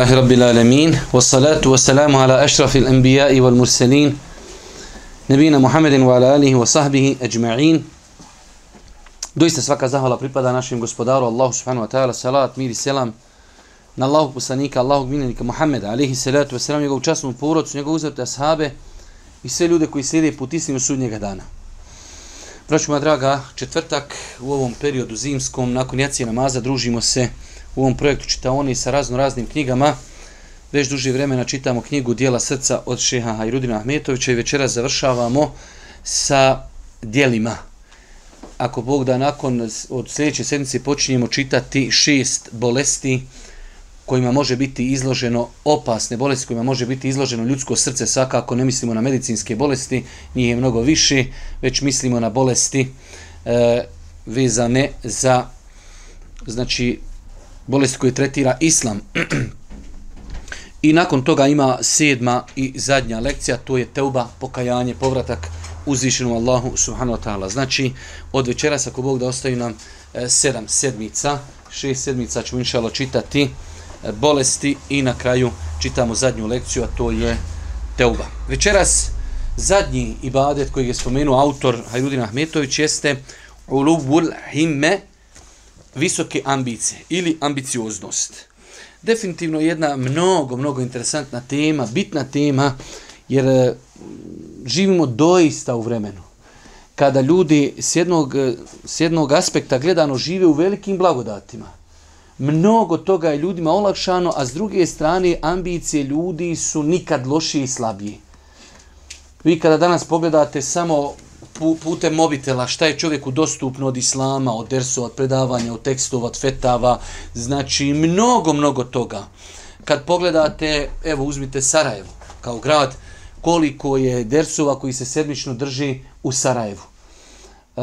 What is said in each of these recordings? Alhamdulillahi Rabbil Alamin Wassalatu wassalamu ala ašrafil anbijai wal mursalin Nabina Muhammedin wa ala alihi wa sahbihi ajma'in Doista svaka zahvala pripada našem gospodaru Allahu subhanahu wa ta'ala Salat, mir i selam Na Allahog poslanika, Allahog minanika Muhammeda Alihi salatu wassalamu Njegovu časnu porodcu, njegovu uzvrte ashabe I sve ljude koji slijede put istinu sudnjega dana Vraću moja draga, četvrtak u ovom periodu zimskom, nakon jacije namaza, družimo se u ovom projektu čitaoni sa razno raznim knjigama. Već duže vremena čitamo knjigu Dijela srca od Šeha Hajrudina Ahmetovića i večera završavamo sa dijelima. Ako Bog da nakon od sljedeće sedmice počinjemo čitati šest bolesti kojima može biti izloženo opasne bolesti, kojima može biti izloženo ljudsko srce, svakako ne mislimo na medicinske bolesti, nije je mnogo više, već mislimo na bolesti e, vezane za znači bolest koju tretira islam. I nakon toga ima sedma i zadnja lekcija, to je teuba, pokajanje, povratak uzvišenu Allahu subhanahu wa ta'ala. Znači, od večera sa Bog da ostaju nam e, sedam sedmica, šest sedmica ćemo inšalo čitati e, bolesti i na kraju čitamo zadnju lekciju, a to je teuba. Večeras, zadnji ibadet koji je spomenuo autor Hajrudin Ahmetović jeste ulubul himme visoke ambicije ili ambicioznost. Definitivno jedna mnogo, mnogo interesantna tema, bitna tema, jer e, živimo doista u vremenu kada ljudi s jednog, e, s jednog aspekta gledano žive u velikim blagodatima. Mnogo toga je ljudima olakšano, a s druge strane ambicije ljudi su nikad lošije i slabije. Vi kada danas pogledate samo putem mobitela, šta je čovjeku dostupno od islama, od dersova, od predavanja, od tekstova, od fetava, znači mnogo, mnogo toga. Kad pogledate, evo uzmite Sarajevo kao grad, koliko je dersova koji se sedmično drži u Sarajevu. E,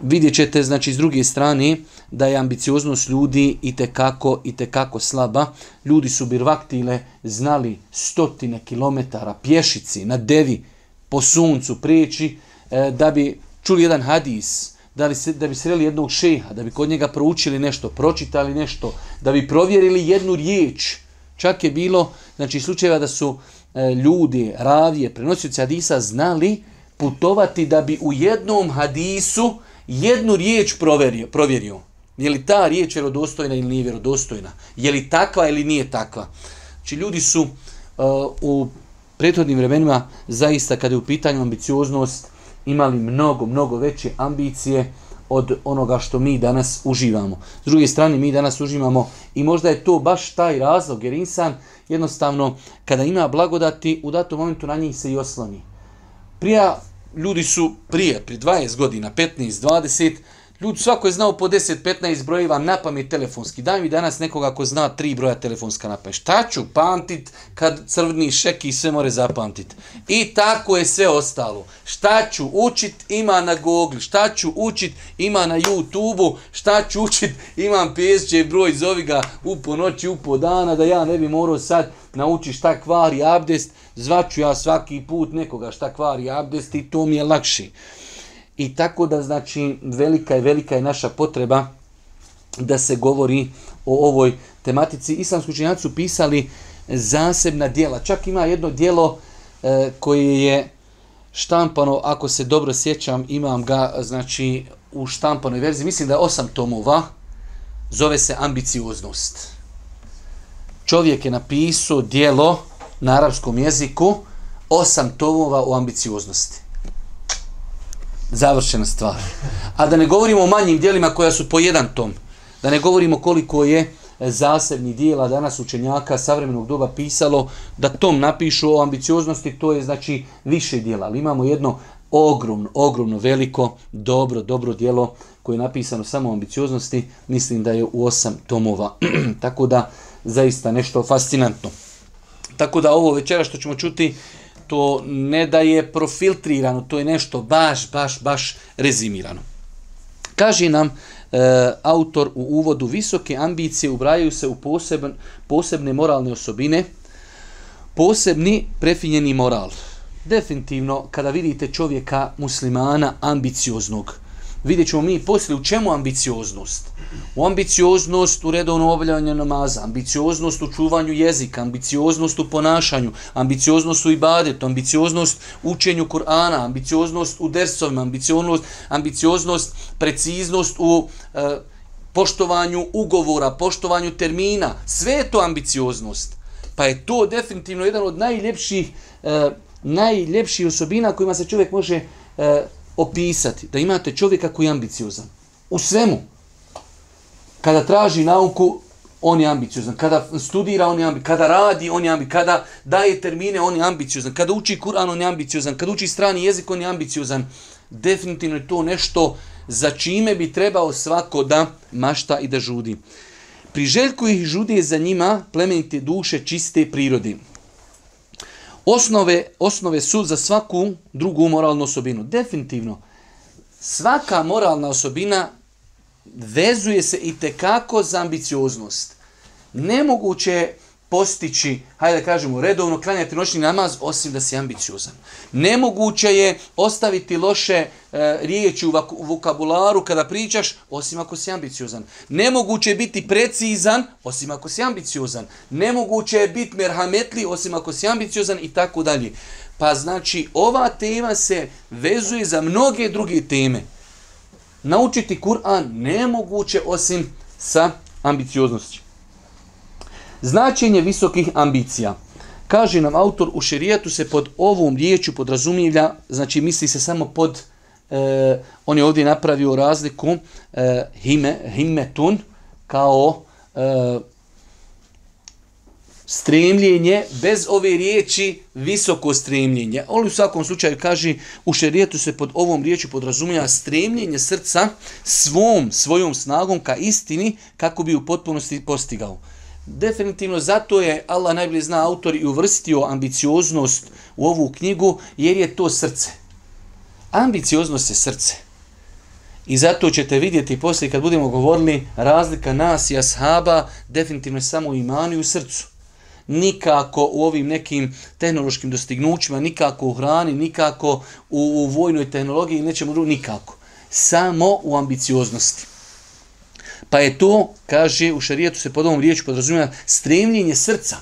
vidjet ćete, znači, s druge strane, da je ambicioznost ljudi i tekako, i tekako slaba. Ljudi su birvaktile znali stotine kilometara pješici na devi, po suncu prijeći e, da bi čuli jedan hadis, da bi, da bi sreli jednog šeha, da bi kod njega proučili nešto, pročitali nešto, da bi provjerili jednu riječ. Čak je bilo znači, slučajeva da su e, ljudi, ravije, prenosioci hadisa znali putovati da bi u jednom hadisu jednu riječ provjerio. provjerio. Je li ta riječ vjerodostojna ili nije vjerodostojna? Je li takva ili nije takva? Znači ljudi su uh, u prethodnim vremenima zaista kada je u pitanju ambicioznost imali mnogo, mnogo veće ambicije od onoga što mi danas uživamo. S druge strane, mi danas uživamo i možda je to baš taj razlog, jer insan jednostavno, kada ima blagodati, u datom momentu na njih se i osloni. Prija, ljudi su prije, pri 20 godina, 15, Ljudi svako je znao po 10-15 brojeva na pamet telefonski. Daj mi danas nekoga ko zna tri broja telefonska na pamet. Šta ću pamtit kad crvni šeki sve more zapamtit? I tako je sve ostalo. Šta ću učit ima na Google. Šta ću učit ima na YouTube. Šta ću učit imam pjesće broj zovi ga u po noći, u po dana da ja ne bi morao sad nauči šta kvari abdest. Zvaću ja svaki put nekoga šta kvari abdest i to mi je lakši. I tako da znači velika je velika je naša potreba da se govori o ovoj tematici. Islamski učenjaci su pisali zasebna dijela. Čak ima jedno dijelo e, koje je štampano, ako se dobro sjećam, imam ga znači u štampanoj verziji. Mislim da je osam tomova. Zove se ambicioznost. Čovjek je napisao dijelo na arapskom jeziku osam tomova o ambicioznosti završena stvar. A da ne govorimo o manjim dijelima koja su po jedan tom, da ne govorimo koliko je e, zasebni dijela danas učenjaka savremenog doba pisalo, da tom napišu o ambicioznosti, to je znači više dijela, ali imamo jedno ogromno, ogromno veliko, dobro, dobro dijelo koje je napisano samo o ambicioznosti, mislim da je u osam tomova. Tako da, zaista nešto fascinantno. Tako da ovo večera što ćemo čuti, to ne da je profiltrirano, to je nešto baš, baš, baš rezimirano. Kaže nam e, autor u uvodu, visoke ambicije ubrajaju se u poseben, posebne moralne osobine, posebni prefinjeni moral. Definitivno, kada vidite čovjeka muslimana ambicioznog, vidjet ćemo mi poslije u čemu ambicioznost. U ambicioznost u redovnom obavljanju namaza, ambicioznost u čuvanju jezika, ambicioznost u ponašanju, ambicioznost u ibadetu, ambicioznost u učenju Kur'ana, ambicioznost u dersovima, ambicioznost, ambicioznost, preciznost u e, poštovanju ugovora, poštovanju termina. Sve je to ambicioznost. Pa je to definitivno jedan od najljepših, e, najljepših osobina kojima se čovjek može e, opisati da imate čovjeka koji je ambiciozan. U svemu. Kada traži nauku, on je ambiciozan. Kada studira, on je ambiciozan. Kada radi, on je ambiciozan. Kada daje termine, on je ambiciozan. Kada uči Kur'an, on je ambiciozan. Kada uči strani jezik, on je ambiciozan. Definitivno je to nešto za čime bi trebao svako da mašta i da žudi. Priželjku ih žudi je za njima plemenite duše čiste prirode. Osnove, osnove su za svaku drugu moralnu osobinu. Definitivno, svaka moralna osobina vezuje se i tekako za ambicioznost. Nemoguće je postići, hajde da kažemo, redovno klanjati noćni namaz, osim da si ambiciozan. Nemoguće je ostaviti loše e, riječi u vokabularu kada pričaš, osim ako si ambiciozan. Nemoguće je biti precizan, osim ako si ambiciozan. Nemoguće je biti merhametli, osim ako si ambiciozan i tako dalje. Pa znači, ova tema se vezuje za mnoge druge teme. Naučiti Kur'an nemoguće osim sa ambicioznosti. Značenje visokih ambicija. Kaže nam autor, u šerijetu se pod ovom riječu podrazumijevlja, znači misli se samo pod, e, on je ovdje napravio razliku, e, hime, himetun, kao e, stremljenje, bez ove riječi visoko stremljenje. On u svakom slučaju kaže, u šerijetu se pod ovom riječu podrazumija stremljenje srca svom, svojom snagom ka istini kako bi u potpunosti postigao. Definitivno zato je Allah najbolje zna autor i uvrstio ambicioznost u ovu knjigu jer je to srce. Ambicioznost je srce. I zato ćete vidjeti poslije kad budemo govorili razlika nas i ashaba definitivno je samo u imanu i u srcu. Nikako u ovim nekim tehnološkim dostignućima, nikako u hrani, nikako u, u vojnoj tehnologiji, nećemo drugo, nikako. Samo u ambicioznosti. Pa je to, kaže, u šarijetu se pod ovom riječu podrazumijeva stremljenje srca.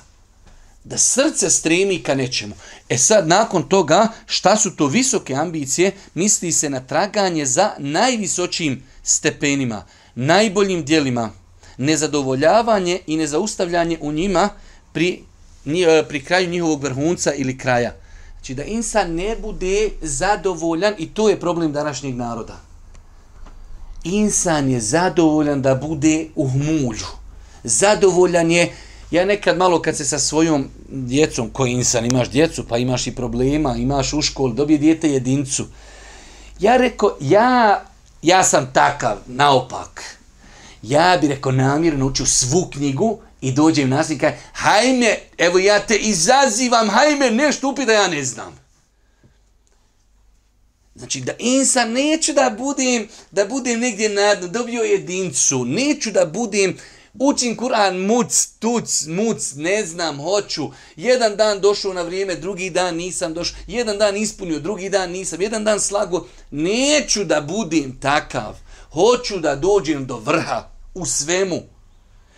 Da srce stremi ka nečemu. E sad, nakon toga, šta su to visoke ambicije, misli se na traganje za najvisočijim stepenima, najboljim dijelima, nezadovoljavanje i nezaustavljanje u njima pri, e, pri kraju njihovog vrhunca ili kraja. Znači da insan ne bude zadovoljan i to je problem današnjeg naroda insan je zadovoljan da bude u hmulju. Zadovoljan je, ja nekad malo kad se sa svojom djecom, koji insan, imaš djecu, pa imaš i problema, imaš u školi, dobije djete jedincu. Ja reko, ja, ja sam takav, naopak. Ja bi reko namirno učio svu knjigu i dođem nasljednika, hajme, evo ja te izazivam, hajme, nešto upi da ja ne znam. Znači da insan neću da budem, da budem negdje na dobio jedincu, neću da budem Učim Kur'an muc, tuc, muc, ne znam, hoću. Jedan dan došao na vrijeme, drugi dan nisam došao. Jedan dan ispunio, drugi dan nisam. Jedan dan slago. Neću da budem takav. Hoću da dođem do vrha u svemu.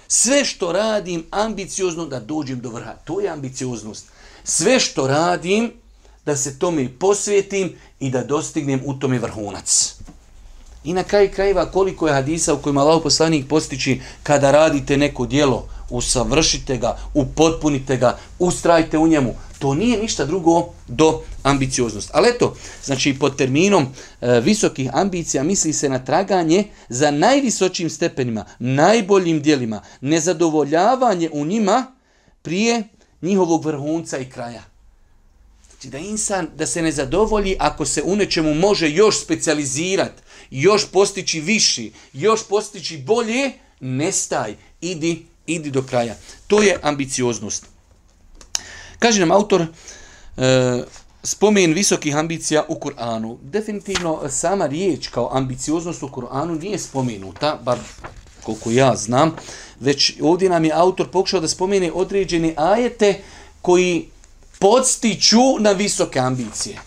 Sve što radim, ambiciozno da dođem do vrha. To je ambicioznost. Sve što radim, da se tome posvijetim i da dostignem u tome vrhunac. I na kraju krajeva koliko je hadisa u kojima Allah poslanik postići kada radite neko dijelo, usavršite ga, upotpunite ga, ustrajite u njemu. To nije ništa drugo do ambicioznost. Ali eto, znači pod terminom e, visokih ambicija misli se na traganje za najvisočim stepenima, najboljim dijelima, nezadovoljavanje u njima prije njihovog vrhunca i kraja. Znači da insan da se ne zadovolji ako se u nečemu može još specializirati, još postići viši, još postići bolje, nestaj, idi, idi do kraja. To je ambicioznost. Kaže nam autor, e, spomen visokih ambicija u Kur'anu. Definitivno sama riječ kao ambicioznost u Kur'anu nije spomenuta, bar koliko ja znam, već ovdje nam je autor pokušao da spomene određene ajete koji podstiću na visoke ambicije.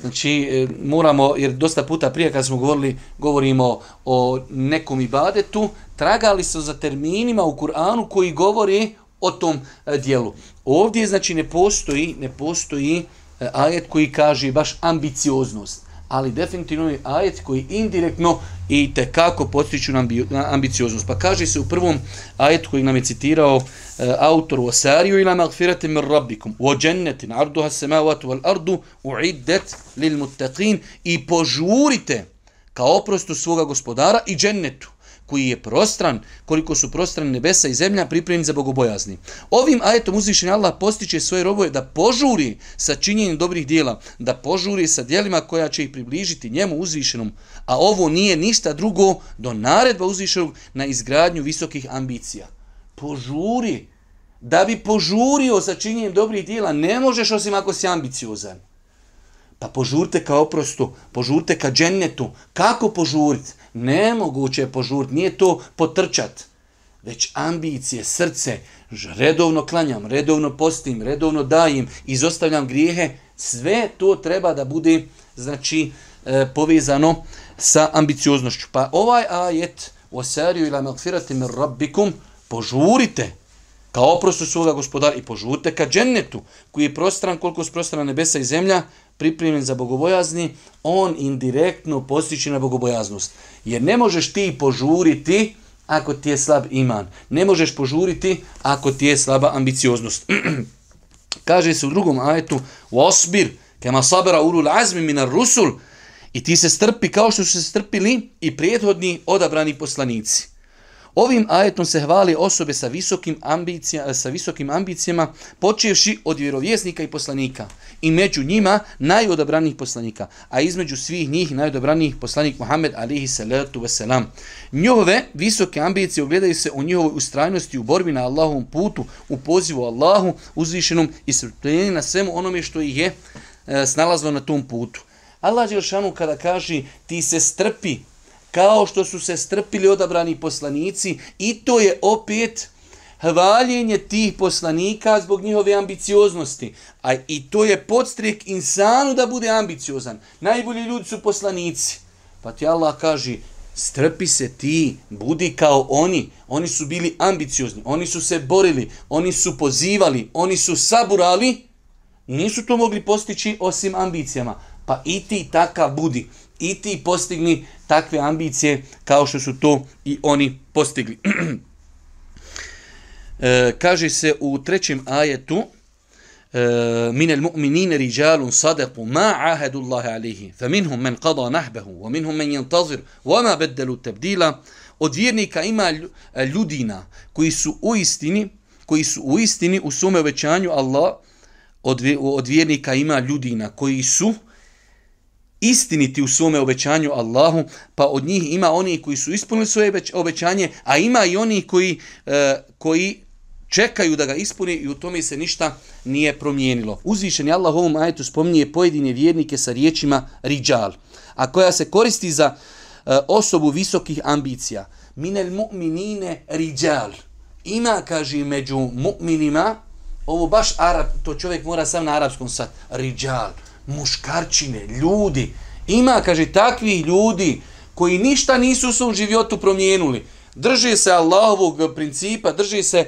Znači, e, moramo, jer dosta puta prije kad smo govorili, govorimo o nekom ibadetu, tragali smo za terminima u Kur'anu koji govori o tom e, dijelu. Ovdje, znači, ne postoji, ne postoji e, ajet koji kaže baš ambicioznost ali definitivno je ajet koji indirektno i te kako podstiču nam ambicioznost. Pa kaže se u prvom ajetu koji nam je citirao e, autor u Osariju ila magfirate mir rabbikum u ođenneti na arduha semavatu val ardu u iddet lil mutteqin i požurite ka oprostu svoga gospodara i džennetu koji je prostran, koliko su prostrane nebesa i zemlja pripremljeni za bogobojazni. Ovim ajetom uzvišen Allah postiće svoje robove da požuri sa činjenjem dobrih dijela, da požuri sa dijelima koja će ih približiti njemu uzvišenom, a ovo nije ništa drugo do naredba uzvišenog na izgradnju visokih ambicija. Požuri! Da bi požurio sa činjenjem dobrih dijela ne možeš osim ako si ambiciozan. Pa požurte ka oprostu, požurte ka džennetu. Kako požurit? Nemoguće je požurit, nije to potrčat. Već ambicije, srce, redovno klanjam, redovno postim, redovno dajim, izostavljam grijehe, sve to treba da bude znači, e, povezano sa ambicioznošću. Pa ovaj ajet, u seriju ila malfirati mir rabbikum, požurite ka oprostu svoga gospodara i požurite ka džennetu, koji je prostran koliko je prostran nebesa i zemlja, pripremljen za bogobojazni, on indirektno postiče na bogobojaznost. Jer ne možeš ti požuriti ako ti je slab iman. Ne možeš požuriti ako ti je slaba ambicioznost. Kaže se u drugom ajetu, u osbir, kema sabera urul azmi minar rusul, i ti se strpi kao što su se strpili i prethodni odabrani poslanici. Ovim ajetom se hvali osobe sa visokim ambicijama, eh, sa visokim ambicijama počevši od vjerovjesnika i poslanika i među njima najodabranijih poslanika, a između svih njih najodabranijih poslanik Muhammed alihi salatu wasalam. Njove visoke ambicije ogledaju se u njihovoj ustrajnosti u borbi na Allahovom putu, u pozivu Allahu uzvišenom i srpljenju na svemu onome što ih je e, snalazilo na tom putu. Allah Đelšanu kada kaže ti se strpi kao što su se strpili odabrani poslanici i to je opet hvaljenje tih poslanika zbog njihove ambicioznosti. A i to je podstrijek insanu da bude ambiciozan. Najbolji ljudi su poslanici. Pa ti Allah kaže, strpi se ti, budi kao oni. Oni su bili ambiciozni, oni su se borili, oni su pozivali, oni su saburali. Nisu to mogli postići osim ambicijama. Pa i ti takav budi i ti postigni takve ambicije kao što su to i oni postigli. e, kaže se u trećem ajetu e, min al-mu'minin rijalun sadaqu ma ahadu Allah alayhi faminhum man qada nahbahu wa minhum man yantazir wa ma badalu tabdila od vjernika ima e, ljudina koji su u istini koji su u istini u sume obećanju Allah od od vjernika ima ljudina koji su istiniti u svome obećanju Allahu, pa od njih ima oni koji su ispunili svoje obećanje, a ima i oni koji, e, koji čekaju da ga ispuni i u tome se ništa nije promijenilo. Uzvišeni Allah u ovom ajetu spominje pojedine vjernike sa riječima riđal, a koja se koristi za e, osobu visokih ambicija. Minel mu'minine riđal. Ima, kaže, među mu'minima, ovo baš Arab, to čovjek mora sam na arapskom sat, riđal. Riđal muškarčine, ljudi. Ima, kaže, takvi ljudi koji ništa nisu u svom životu promijenuli. Drže se Allahovog principa, drže se e,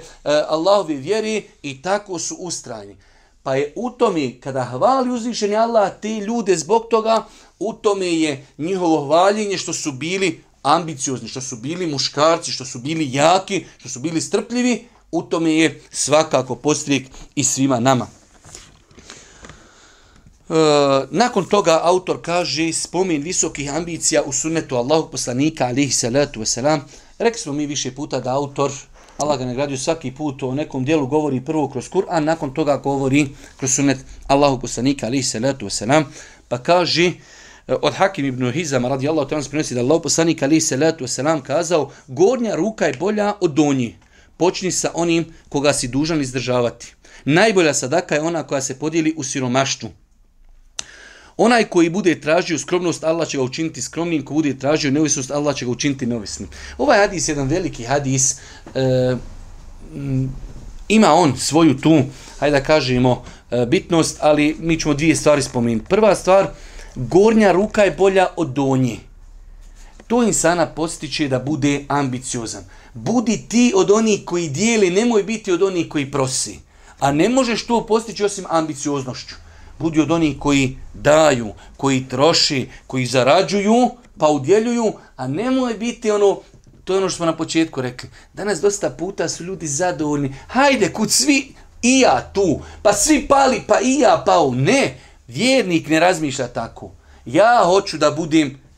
Allahove vjere i tako su ustrajni. Pa je u tome, kada hvali uzvišeni Allah te ljude zbog toga, u tome je njihovo hvaljenje što su bili ambiciozni, što su bili muškarci, što su bili jaki, što su bili strpljivi, u tome je svakako postrijek i svima nama. E, nakon toga autor kaže spomin visokih ambicija u sunnetu Allahog poslanika alihi salatu wasalam. Rekli smo mi više puta da autor Allah ga nagradio svaki put o nekom dijelu govori prvo kroz Kur'an, nakon toga govori kroz sunnet Allahog poslanika alihi salatu wasalam. Pa kaže e, od Hakim ibn Hizama radi Allah to nas prinosi da Allah poslanika alihi salatu wasalam kazao gornja ruka je bolja od donji. Počni sa onim koga si dužan izdržavati. Najbolja sadaka je ona koja se podijeli u siromaštvu. Onaj koji bude tražio skromnost, Allah će ga učiniti skromnim, ko bude tražio neovisnost, Allah će ga učiniti neovisnim. Ovaj hadis je jedan veliki hadis, e, ima on svoju tu, hajde da kažemo, e, bitnost, ali mi ćemo dvije stvari spomenuti. Prva stvar, gornja ruka je bolja od donje. To insana postiče da bude ambiciozan. Budi ti od onih koji dijeli, nemoj biti od onih koji prosi. A ne možeš to postići osim ambicioznošću budi od onih koji daju, koji troši, koji zarađuju, pa udjeljuju, a nemoj biti ono, to je ono što smo na početku rekli, danas dosta puta su ljudi zadovoljni, hajde kud svi, i ja tu, pa svi pali, pa i ja pao, ne, vjernik ne razmišlja tako, ja hoću da budem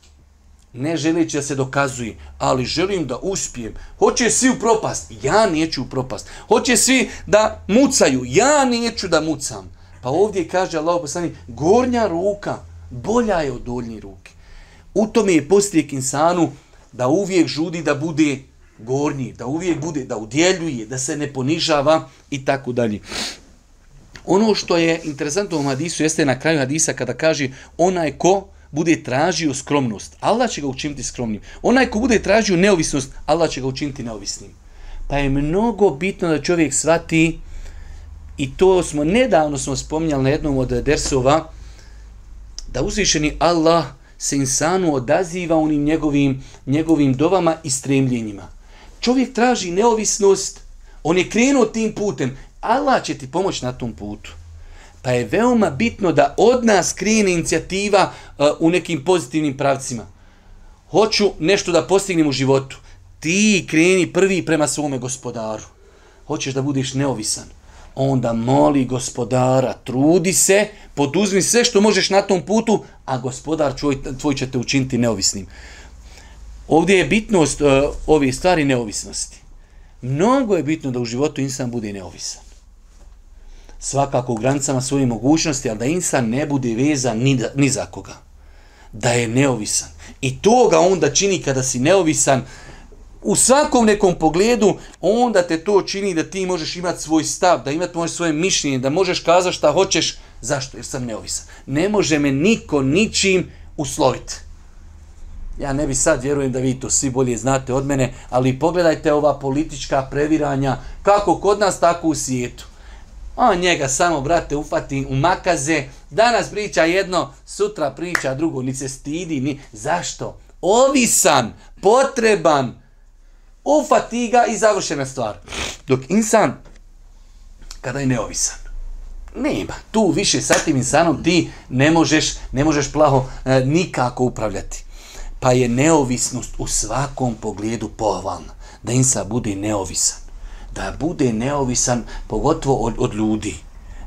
Ne želeći da se dokazuje, ali želim da uspijem. Hoće svi u propast, ja neću u propast. Hoće svi da mucaju, ja neću da mucam. Pa ovdje kaže Allah poslani, gornja ruka bolja je od dolje ruke. U tome je postrijek insanu da uvijek žudi da bude gornji, da uvijek bude, da udjeljuje, da se ne ponižava i tako dalje. Ono što je interesantno u Hadisu jeste na kraju Hadisa kada kaže onaj ko bude tražio skromnost, Allah će ga učiniti skromnim. Onaj ko bude tražio neovisnost, Allah će ga učiniti neovisnim. Pa je mnogo bitno da čovjek shvati uh, I to smo, nedavno smo spominjali na jednom od dersova, da uzvišeni Allah se insanu odaziva onim njegovim, njegovim dovama i stremljenjima. Čovjek traži neovisnost, on je krenuo tim putem, Allah će ti pomoći na tom putu. Pa je veoma bitno da od nas krene inicijativa uh, u nekim pozitivnim pravcima. Hoću nešto da postignem u životu. Ti kreni prvi prema svome gospodaru. Hoćeš da budeš neovisan onda moli gospodara, trudi se, poduzmi sve što možeš na tom putu, a gospodar tvoj, tvoj će te učiniti neovisnim. Ovdje je bitnost uh, ove stvari neovisnosti. Mnogo je bitno da u životu insan bude neovisan. Svakako u granicama svoje mogućnosti, ali da insan ne bude vezan ni, da, ni za koga. Da je neovisan. I to ga onda čini kada si neovisan, uh, u svakom nekom pogledu, onda te to čini da ti možeš imati svoj stav, da imati možeš svoje mišljenje, da možeš kazati šta hoćeš. Zašto? Jer sam neovisan. Ne može me niko ničim usloviti. Ja ne bi sad, vjerujem da vi to svi bolje znate od mene, ali pogledajte ova politička previranja, kako kod nas, tako u svijetu. A njega samo, brate, ufati u makaze. Danas priča jedno, sutra priča drugo, ni se stidi, ni... Zašto? Ovisan, potreban, potreban, o fatiga i završena stvar. Dok insan, kada je neovisan, nema. Tu više sa tim insanom ti ne možeš, ne možeš plaho e, nikako upravljati. Pa je neovisnost u svakom pogledu pohvalna. Da insan bude neovisan. Da bude neovisan pogotovo od, od ljudi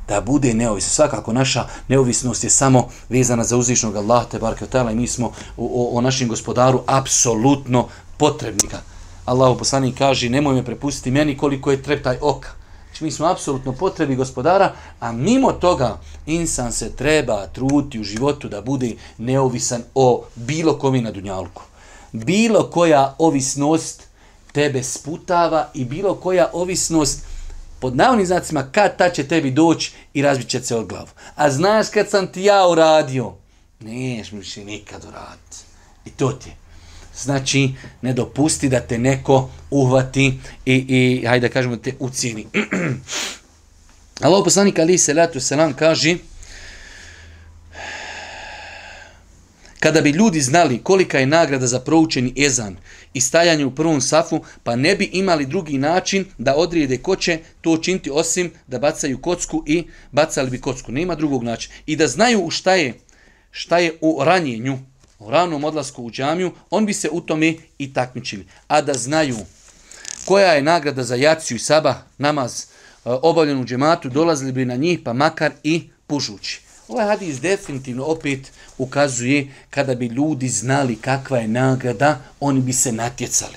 da bude neovisan. Svakako naša neovisnost je samo vezana za uzvišnog Allaha te barke i mi smo o, o, o našem gospodaru apsolutno potrebnika. Allahu poslani kaže nemoj me prepustiti meni koliko je treb taj oka. Znači mi smo apsolutno potrebi gospodara, a mimo toga insan se treba truti u životu da bude neovisan o bilo kom i na dunjalku. Bilo koja ovisnost tebe sputava i bilo koja ovisnost pod navnim znacima kad ta će tebi doći i razbit će se od glavu. A znaš kad sam ti ja uradio, neš mi više nikad uraditi. I to ti je znači ne dopusti da te neko uhvati i, i hajde da kažemo te ucijeni. Allah poslanik Ali Selatu Selam kaže kada bi ljudi znali kolika je nagrada za proučeni ezan i stajanje u prvom safu, pa ne bi imali drugi način da odrijede ko će to učiniti osim da bacaju kocku i bacali bi kocku. Nema drugog načina. I da znaju šta je, šta je u ranjenju, u ranom odlasku u džamiju, on bi se u tome i takmičili. A da znaju koja je nagrada za jaciju i saba namaz e, obavljen u džematu, dolazili bi na njih pa makar i pužući. Ovaj hadis definitivno opet ukazuje kada bi ljudi znali kakva je nagrada, oni bi se natjecali.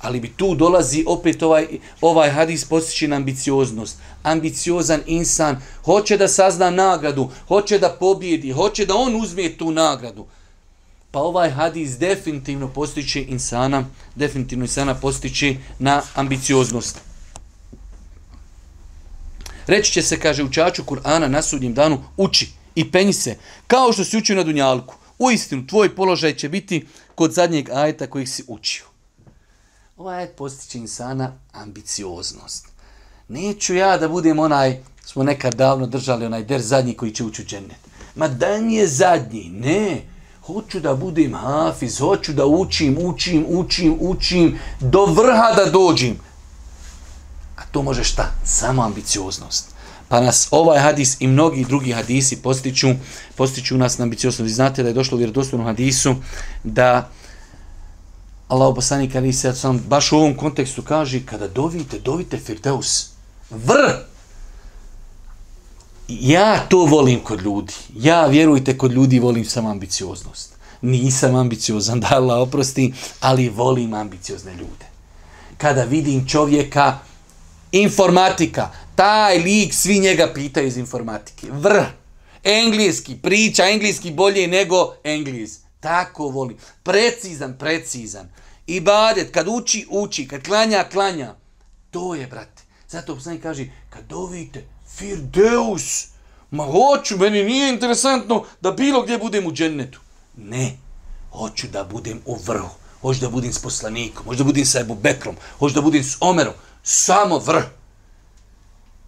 Ali bi tu dolazi opet ovaj, ovaj hadis posjeći na ambicioznost. Ambiciozan insan hoće da sazna nagradu, hoće da pobjedi, hoće da on uzme tu nagradu pa ovaj hadis definitivno postiče insana, definitivno insana postiče na ambicioznost. Reći će se, kaže učaču Kur'ana na sudnjem danu, uči i penji se, kao što si učio na Dunjalku. U istinu, tvoj položaj će biti kod zadnjeg ajeta kojeg si učio. Ovaj ajet postiče insana ambicioznost. Neću ja da budem onaj, smo nekad davno držali onaj der zadnji koji će ući u džennet. Ma dan je zadnji, ne, ne hoću da budem hafiz, hoću da učim, učim, učim, učim, do vrha da dođim. A to može šta? Samo ambicioznost. Pa nas ovaj hadis i mnogi drugi hadisi postiču, postiču nas na ambicioznost. Vi znate da je došlo u vjerodostojnom hadisu da Allah poslanik Ali Sad sam baš u ovom kontekstu kaže kada dovite, dovite Firdeus. Vrh ja to volim kod ljudi. Ja, vjerujte, kod ljudi volim sam ambicioznost. Nisam ambiciozan, da Allah oprosti, ali volim ambiciozne ljude. Kada vidim čovjeka, informatika, taj lik, svi njega pitaju iz informatike. Vr, engleski, priča engleski bolje nego engles. Tako volim. Precizan, precizan. I badet, kad uči, uči, kad klanja, klanja. To je, brate. Zato sam kaže, kad dovite, Firdeus, ma hoću, meni nije interesantno da bilo gdje budem u džennetu. Ne, hoću da budem u vrhu, hoću da budem s poslanikom, hoću da budem sa Ebu Bekrom, hoću da budem s Omerom, samo vrh.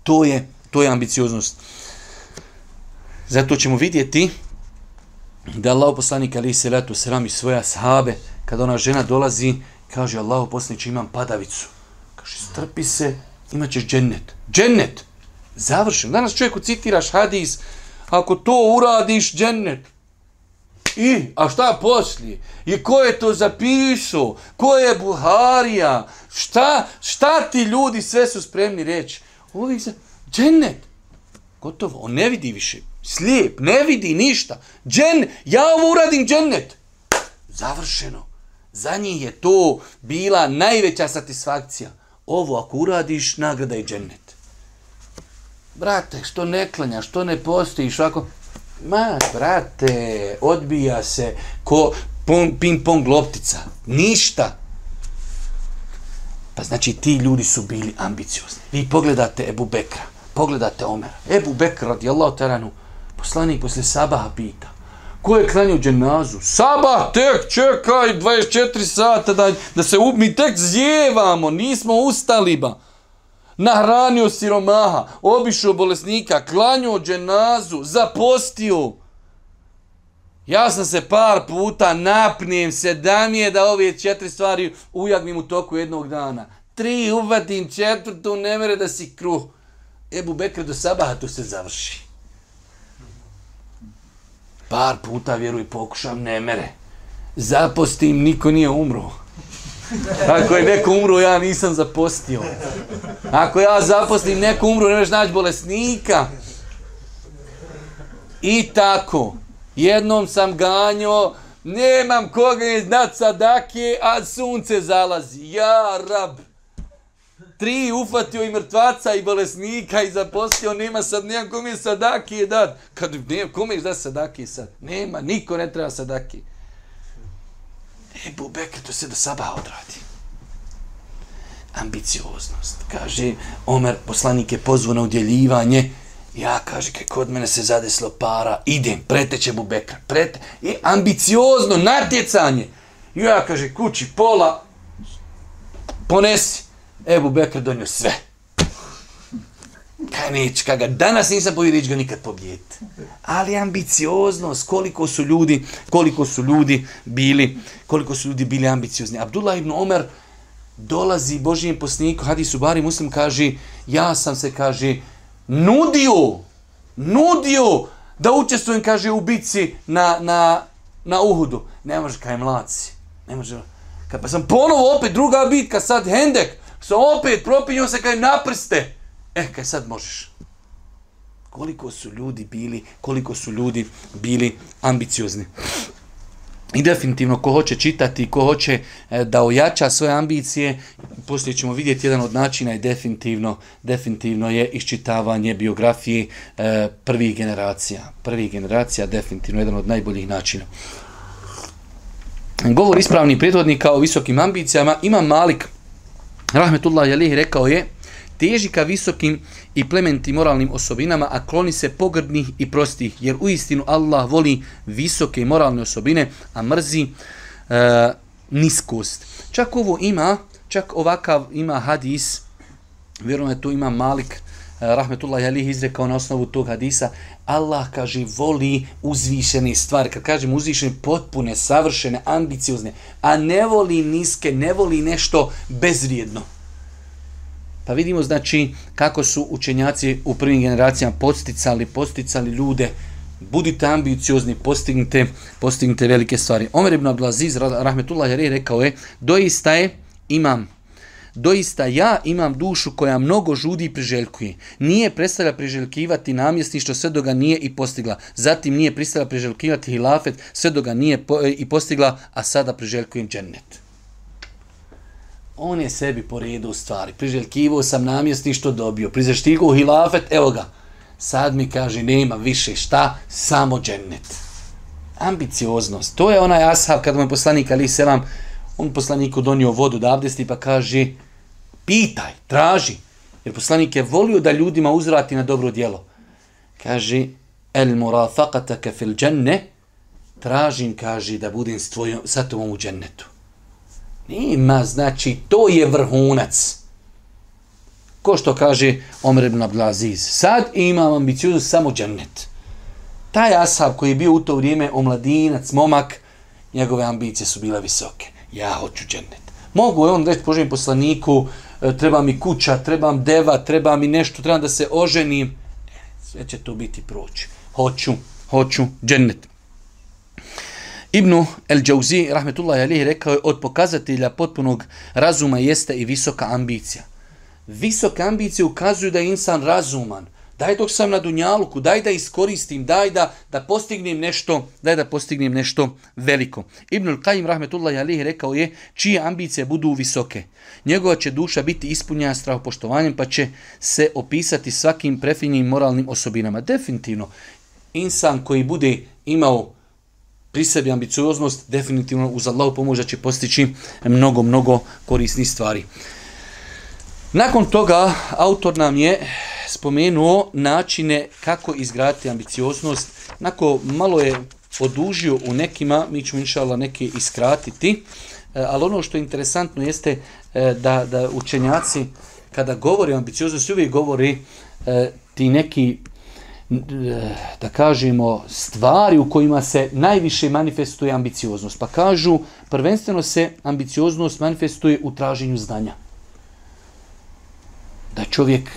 To je, to je ambicioznost. Zato ćemo vidjeti da Allah poslanik Ali Selatu Seram i svoja sahabe, kada ona žena dolazi, kaže Allah poslanik imam padavicu. Kaže, strpi se, imat ćeš džennet. Džennet! Završeno. Danas čovjeku citiraš hadis, ako to uradiš, džennet. I, a šta poslije? I ko je to zapisao? Ko je Buharija? Šta, šta ti ljudi sve su spremni reći? Ovi za džennet. Gotovo, on ne vidi više. Slijep, ne vidi ništa. Džen, ja ovo uradim džennet. Završeno. Za njih je to bila najveća satisfakcija. Ovo ako uradiš, nagrada je džennet brate, što ne klanjaš, što ne postiš, ako... Ma, brate, odbija se ko pom, ping pong loptica. Ništa. Pa znači ti ljudi su bili ambiciozni. Vi pogledate Ebu Bekra, pogledate Omera. Ebu Bekra, radi Allah teranu, poslanik posle sabaha pita. Ko je klanio dženazu? Sabah tek čekaj 24 sata da, da se ubi. Mi tek zjevamo, nismo ustali ba nahranio siromaha, obišao bolesnika, klanio dženazu, zapostio. Ja sam se par puta napnijem se da mi je da ove četiri stvari ujagnim u toku jednog dana. Tri uvatim četvrtu, ne mere da si kruh. Ebu Bekre do sabaha to se završi. Par puta vjeruj pokušam, ne mere. Zapostim, niko nije umro. Ako je neko umro, ja nisam zapostio. Ako ja zapostim, neko umro, ne možeš naći bolesnika. I tako, jednom sam ganjo, nemam koga je nad sadake, a sunce zalazi. Ja, rab, tri ufatio i mrtvaca i bolesnika i zaposlio, nema sad, nemam kome sadake dat. Kad, nema, kome je da sadake sad? Nema, niko ne treba sadake. Nema. Ebu Bekr to se do sabaha odradi. Ambicioznost. Kaže, Omer, poslanik je pozvao na udjeljivanje. Ja, kaže, kaj kod mene se zadeslo para, idem, preteće Ebu Bekr. Prete... I ambiciozno natjecanje. I ja, kaže, kući pola, ponesi. Ebu Bekr donio sve. Kaj neć, kaj ga danas nisam pobjedi, neću ga nikad pobjediti. Ali ambicioznost, koliko su ljudi, koliko su ljudi bili uh, koliko su ljudi bili ambiciozni. Abdullah ibn Omer dolazi Božijem posniku, hadisu bari muslim, kaže, ja sam se, kaže, nudio, nudio da učestvujem, kaže, u bici na, na, na Uhudu. Ne može, kaj mladci, ne može. Kad pa sam ponovo opet druga bitka, sad Hendek, sa opet propinio se, kaj naprste. E, kaj sad možeš. Koliko su ljudi bili, koliko su ljudi bili ambiciozni. I definitivno ko hoće čitati, ko hoće e, da ojača svoje ambicije, poslije ćemo vidjeti jedan od načina i definitivno, definitivno je iščitavanje biografije e, prvih generacija. Prvih generacija definitivno jedan od najboljih načina. Govor ispravnih prijedvodnika o visokim ambicijama ima Malik. Rahmetullah Jalih rekao je teži ka visokim i plementim moralnim osobinama, a kloni se pogrdnih i prostih, jer u istinu Allah voli visoke moralne osobine, a mrzi e, niskost. Čak ovo ima, čak ovakav ima hadis, vjerujem da tu ima Malik, e, rahmetullahi alihi izrekao na osnovu tog hadisa, Allah kaže voli uzvišene stvari, kad kažem uzvišene, potpune, savršene, ambiciozne, a ne voli niske, ne voli nešto bezvrijedno. Pa vidimo znači kako su učenjaci u prvim generacijama posticali, posticali ljude, budite ambiciozni, postignite, postignite velike stvari. Omer ibn Ablaziz, rahmetullah, jer je rekao je, doista je, imam, doista ja imam dušu koja mnogo žudi i priželjkuje. Nije prestala priželjkivati namjestništvo sve do ga nije i postigla. Zatim nije pristala priželjkivati hilafet sve do ga nije po, e, i postigla, a sada priželjkujem džennet on je sebi po redu stvari. Priželjkivo sam namjesništvo dobio. Prizaštigo hilafet, evo ga. Sad mi kaže, nema više šta, samo džennet. Ambicioznost. To je onaj ashab, kada mu je poslanik Ali Selam, on poslaniku donio vodu da abdesti, pa kaže, pitaj, traži. Jer poslanik je volio da ljudima uzrati na dobro djelo. Kaže, el murafakataka fil dženne, tražim, kaže, da budem s tvojom, sa tobom u džennetu. Nema, znači, to je vrhunac. Ko što kaže Omer ibn Abdelaziz. Sad imam ambiciju samo džennet. Taj asab koji je bio u to vrijeme omladinac, momak, njegove ambicije su bile visoke. Ja hoću džennet. Mogu je on reći poželjim poslaniku, e, treba mi kuća, treba mi deva, treba mi nešto, treba da se oženim. Sve će to biti proći. Hoću, hoću džennet. Ibnu El Džauzi, rahmetullahi alihi, rekao je od pokazatelja potpunog razuma jeste i visoka ambicija. Visoke ambicije ukazuju da je insan razuman. Daj dok sam na dunjaluku, daj da iskoristim, daj da, da postignem nešto, daj da postignem nešto veliko. Ibn Al-Qaim, rahmetullahi alihi, rekao je čije ambicije budu visoke. Njegova će duša biti ispunjena strahopoštovanjem, pa će se opisati svakim prefinjim moralnim osobinama. Definitivno, insan koji bude imao pri sebi ambicioznost, definitivno uz Allahu pomoć da će postići mnogo, mnogo korisnih stvari. Nakon toga, autor nam je spomenuo načine kako izgraditi ambicioznost. Nakon malo je odužio u nekima, mi ćemo inša Allah neke iskratiti, e, ali ono što je interesantno jeste e, da, da učenjaci kada govori o ambicioznosti, uvijek govori e, ti neki da kažemo, stvari u kojima se najviše manifestuje ambicioznost. Pa kažu, prvenstveno se ambicioznost manifestuje u traženju znanja. Da čovjek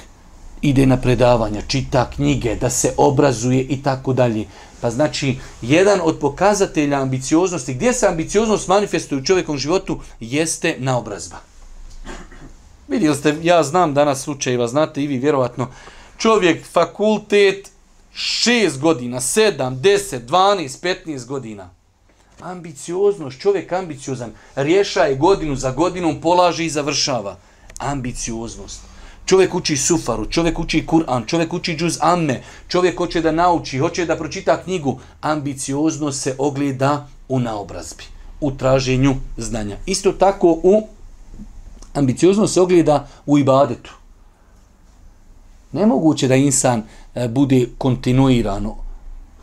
ide na predavanja, čita knjige, da se obrazuje i tako dalje. Pa znači, jedan od pokazatelja ambicioznosti, gdje se ambicioznost manifestuje u čovjekom životu, jeste naobrazba. Vidjeli ste, ja znam danas slučajeva, znate i vi vjerovatno, čovjek, fakultet, šest godina, sedam, deset, dvanest, petnest godina. Ambicioznost, čovjek ambiciozan, rješa je godinu za godinom, polaže i završava. Ambicioznost. Čovjek uči sufaru, čovjek uči Kur'an, čovjek uči džuz amme, čovjek hoće da nauči, hoće da pročita knjigu. Ambicioznost se ogleda u naobrazbi, u traženju znanja. Isto tako u ambicioznost se ogleda u ibadetu. Nemoguće da insan E, bude kontinuirano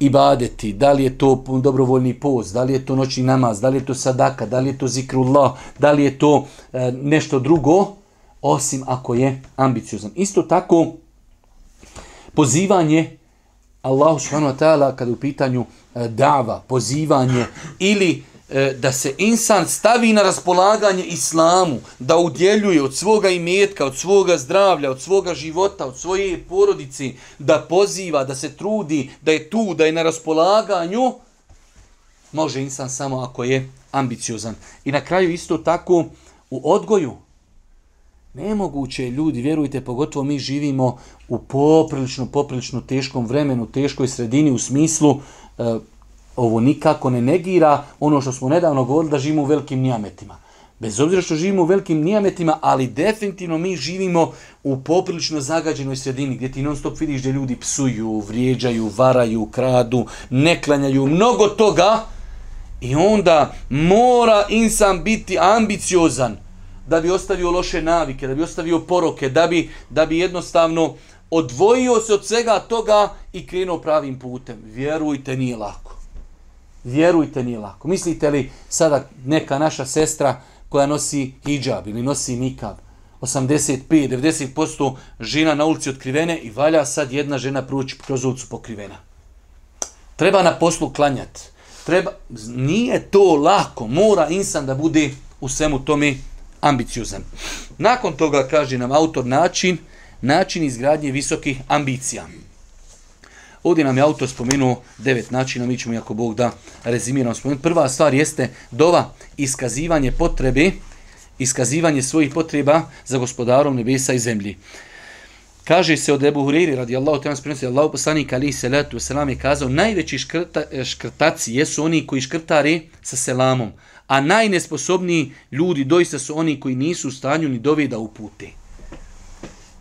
ibadeti, da li je to dobrovoljni post, da li je to noćni namaz, da li je to sadaka, da li je to zikrullah, da li je to e, nešto drugo, osim ako je ambiciozan. Isto tako, pozivanje Allahu subhanahu wa ta'ala kada u pitanju e, dava, pozivanje ili E, da se insan stavi na raspolaganje islamu, da udjeljuje od svoga imetka, od svoga zdravlja, od svoga života, od svoje porodice, da poziva, da se trudi, da je tu, da je na raspolaganju, može insan samo ako je ambiciozan. I na kraju isto tako u odgoju. Nemoguće je ljudi, vjerujte, pogotovo mi živimo u poprilično, poprilično teškom vremenu, teškoj sredini u smislu uh, ovo nikako ne negira ono što smo nedavno govorili da živimo u velikim nijametima. Bez obzira što živimo u velikim nijametima, ali definitivno mi živimo u poprilično zagađenoj sredini gdje ti non stop vidiš da ljudi psuju, vrijeđaju, varaju, kradu, neklanjaju, mnogo toga i onda mora insan biti ambiciozan da bi ostavio loše navike, da bi ostavio poroke, da bi, da bi jednostavno odvojio se od svega toga i krenuo pravim putem. Vjerujte, nije lako vjerujte, nije lako. Mislite li sada neka naša sestra koja nosi hijab ili nosi nikab, 85-90% žena na ulici otkrivene i valja sad jedna žena proći kroz ulicu pokrivena. Treba na poslu klanjati. Treba, nije to lako, mora insan da bude u svemu tome ambiciozan. Nakon toga kaže nam autor način, način izgradnje visokih ambicija. Ovdje nam je autor spomenuo devet načina, mi ćemo jako Bog da rezimiramo spomenuti. Prva stvar jeste dova, iskazivanje potrebe, iskazivanje svojih potreba za gospodarom nebesa i zemlji. Kaže se od Ebu Huriri, radi Allahu te vam spremstvo, Allahu poslanik alihi salatu wasalam je kazao, najveći škrta, škrtaci jesu oni koji škrtari sa selamom, a najnesposobniji ljudi doista su oni koji nisu u stanju ni dove da upute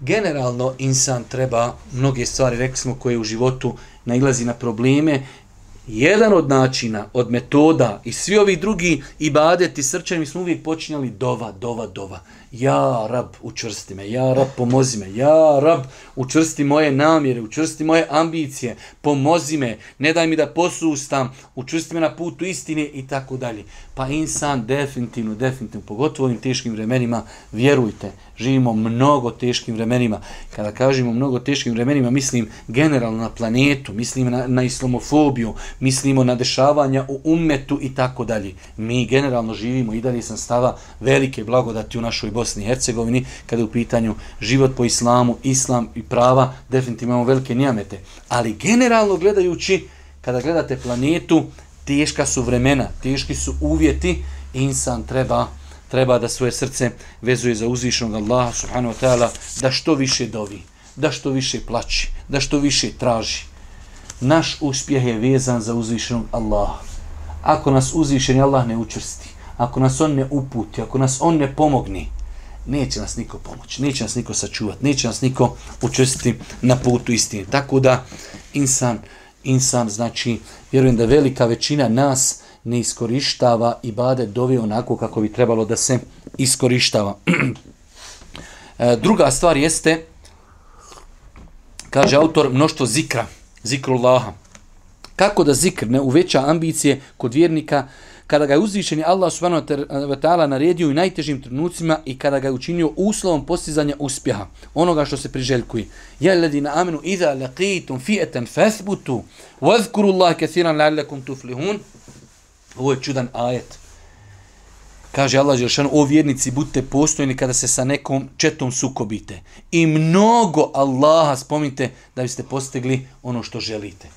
generalno insan treba mnoge stvari, rekli smo, koje u životu nailazi na probleme, jedan od načina, od metoda i svi ovi drugi ibadeti srčani, mi smo uvijek počinjali dova, dova, dova. Ja, rab, učvrsti me, ja, rab, pomozi me, ja, rab, učvrsti moje namjere, učvrsti moje ambicije, pomozi me, ne daj mi da posustam, učvrsti me na putu istine i tako dalje. Pa insan definitivno, definitivno, pogotovo u ovim teškim vremenima, vjerujte, živimo mnogo teškim vremenima. Kada kažemo mnogo teškim vremenima, mislim generalno na planetu, mislim na, na islamofobiju, mislimo na dešavanja u umetu i tako dalje. Mi generalno živimo i dalje sam stava velike blagodati u našoj Bosni i Hercegovini kada je u pitanju život po islamu, islam i prava, definitivno imamo velike njamete. Ali generalno gledajući, kada gledate planetu, teška su vremena, teški su uvjeti, insan treba treba da svoje srce vezuje za uzvišnog Allaha subhanahu wa ta'ala da što više dovi, da što više plaći, da što više traži. Naš uspjeh je vezan za uzvišnog Allaha. Ako nas uzvišeni Allah ne učvrsti, ako nas on ne uputi, ako nas on ne pomogni, neće nas niko pomoći, neće nas niko sačuvati, neće nas niko učvrstiti na putu istine. Tako da, insan, insan znači, vjerujem da velika većina nas uh, ne iskorištava i bade dove onako kako bi trebalo da se iskorištava. E, druga stvar jeste, kaže autor, mnošto zikra, zikrullaha. Kako da zikrne uveća ambicije kod vjernika kada ga je uzvišen Allah subhanahu wa ta'ala naredio u najtežim trenucima i kada ga je učinio uslovom postizanja uspjeha, onoga što se priželjkuje. Ja ljudi na amenu, iza laqitum fi'etem fesbutu, wazkuru Allah kathiran la'allakum tuflihun, Ovo je čudan ajet. Kaže Allah Želšan, o vjernici, budite postojni kada se sa nekom četom sukobite. I mnogo Allaha spominjte da biste postigli ono što želite.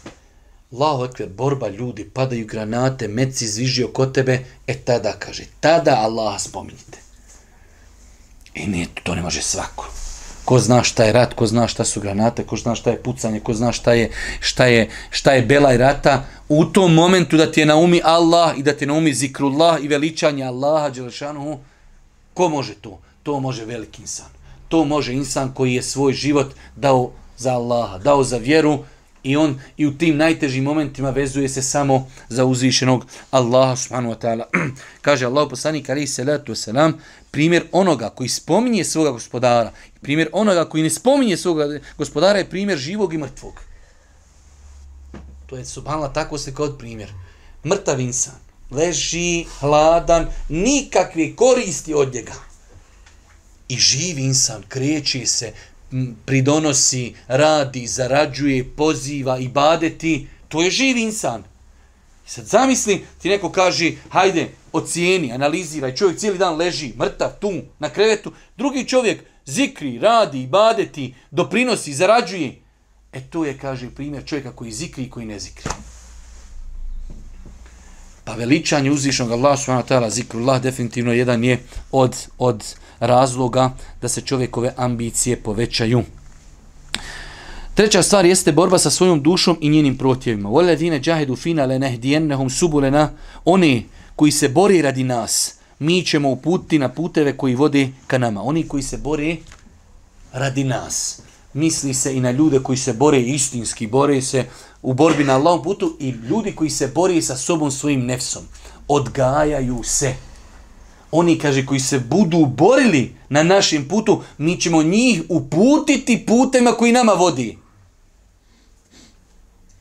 Lahu ekver, borba ljudi, padaju granate, meci zviži oko tebe, e tada, kaže, tada Allaha spominjite. I nije, to ne može svako ko zna šta je rat, ko zna šta su granate, ko zna šta je pucanje, ko zna šta je, šta je, šta je belaj rata, u tom momentu da ti je na umi Allah i da ti je na umi zikrullah i veličanje Allaha, Đelešanuhu, ko može to? To može veliki insan. To može insan koji je svoj život dao za Allaha, dao za vjeru i on i u tim najtežim momentima vezuje se samo za uzvišenog Allaha subhanahu wa ta'ala. Kaže Allah poslanik alaihi salatu wasalam, primjer onoga koji spominje svoga gospodara Primjer onoga koji ne spominje svoga gospodara je primjer živog i mrtvog. To je subhanla tako se kod primjer. Mrtav insan leži, hladan, nikakve koristi od njega. I živ insan kreće se, pridonosi, radi, zarađuje, poziva i badeti. To je živ insan. I sad zamisli, ti neko kaže, hajde, ocijeni, analiziraj, čovjek cijeli dan leži, mrtav, tu, na krevetu. Drugi čovjek, zikri, radi, ibadeti, doprinosi, zarađuje. E to je, kaže, primjer čovjeka koji zikri i koji ne zikri. Pa veličanje uzvišnog Allah subhanahu wa ta'ala zikru Allah definitivno jedan je od, od razloga da se čovjekove ambicije povećaju. Treća stvar jeste borba sa svojom dušom i njenim protjevima. Vole dine džahedu fina le nehdijennehum subulena one koji se bori radi nas – mi ćemo uputiti na puteve koji vode ka nama. Oni koji se bore radi nas. Misli se i na ljude koji se bore istinski, bore se u borbi na Allahom putu i ljudi koji se bore sa sobom svojim nefsom. Odgajaju se. Oni, kaže, koji se budu borili na našem putu, mi ćemo njih uputiti putema koji nama vodi.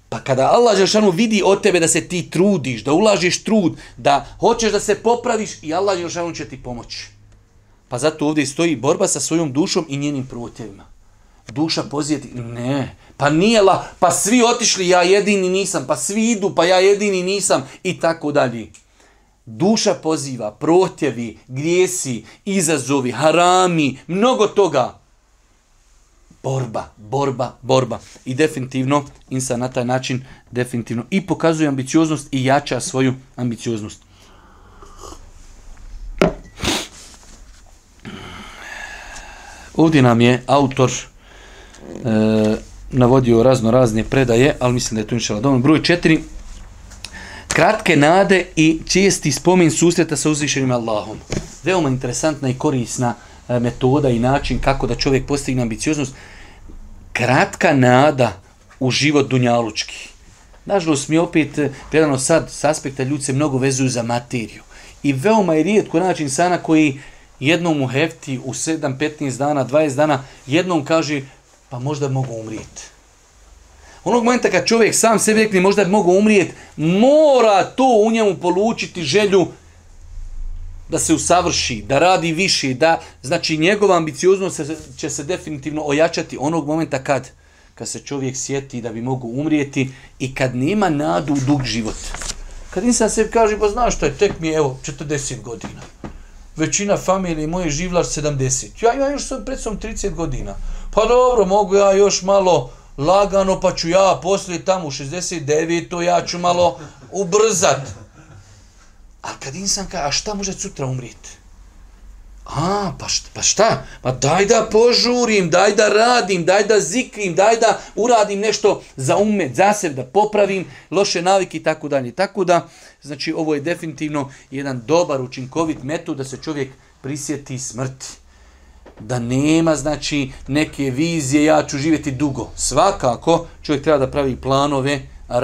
Pa kada Allah Žešanu vidi od tebe da se ti trudiš, da ulažiš trud, da hoćeš da se popraviš i Allah Žešanu će ti pomoći. Pa zato ovdje stoji borba sa svojom dušom i njenim protjevima. Duša pozijeti, ne, pa nije la, pa svi otišli, ja jedini nisam, pa svi idu, pa ja jedini nisam i tako dalje. Duša poziva, protjevi, grijesi, izazovi, harami, mnogo toga borba, borba, borba. I definitivno, insa na taj način, definitivno i pokazuje ambicioznost i jača svoju ambicioznost. Ovdje nam je autor e, navodio razno razne predaje, ali mislim da je tu inšala dovoljno. Broj četiri, kratke nade i česti spomin susreta sa uzvišenim Allahom. Veoma interesantna i korisna uh, E, metoda i način kako da čovjek postigne ambicioznost. Kratka nada u život Dunjalučki. Nažalost mi opet, e, gledano sad, s aspekta ljudi se mnogo vezuju za materiju. I veoma je rijetko način sana koji jednom u hefti u 7, 15 dana, 20 dana, jednom kaže pa možda mogu umrijeti. Onog momenta kad čovjek sam sebe rekli možda bi mogu umrijeti, mora to u njemu polučiti želju da se usavrši, da radi više, da, znači njegova ambicioznost će se definitivno ojačati onog momenta kad, kad se čovjek sjeti da bi mogu umrijeti i kad nema nadu u dug život. Kad insan se kaže, pa znaš što je, tek mi je, evo, 40 godina. Većina familije moje živla 70. Ja imam još sam pred sobom 30 godina. Pa dobro, mogu ja još malo lagano, pa ću ja poslije tamo u 69. to ja ću malo ubrzat. Ali kad insan kaže, a šta može sutra umriti? A, pa šta, pa šta? Ma daj da požurim, daj da radim, daj da zikrim, daj da uradim nešto za umet, za sebe, da popravim loše navike i tako dalje. Tako da, znači, ovo je definitivno jedan dobar, učinkovit metod da se čovjek prisjeti smrti. Da nema, znači, neke vizije, ja ću živjeti dugo. Svakako, čovjek treba da pravi planove, radim,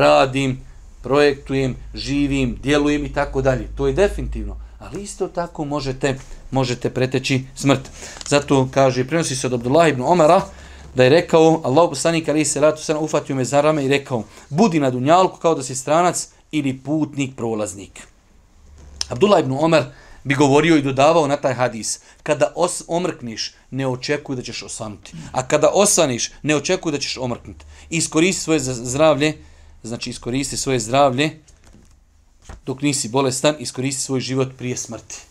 radim, projektujem, živim, djelujem i tako dalje. To je definitivno. Ali isto tako možete, možete preteći smrt. Zato kaže, prenosi se od Abdullah ibn Omara, da je rekao, Allah poslanik ali se ratu sana, ufatio me za rame i rekao, budi na dunjalku kao da si stranac ili putnik, prolaznik. Abdullah ibn Omar bi govorio i dodavao na taj hadis, kada os omrkniš, ne očekuj da ćeš osanuti. A kada osaniš, ne očekuj da ćeš omrknuti. Iskoristi svoje zdravlje, znači iskoristi svoje zdravlje dok nisi bolestan, iskoristi svoj život prije smrti.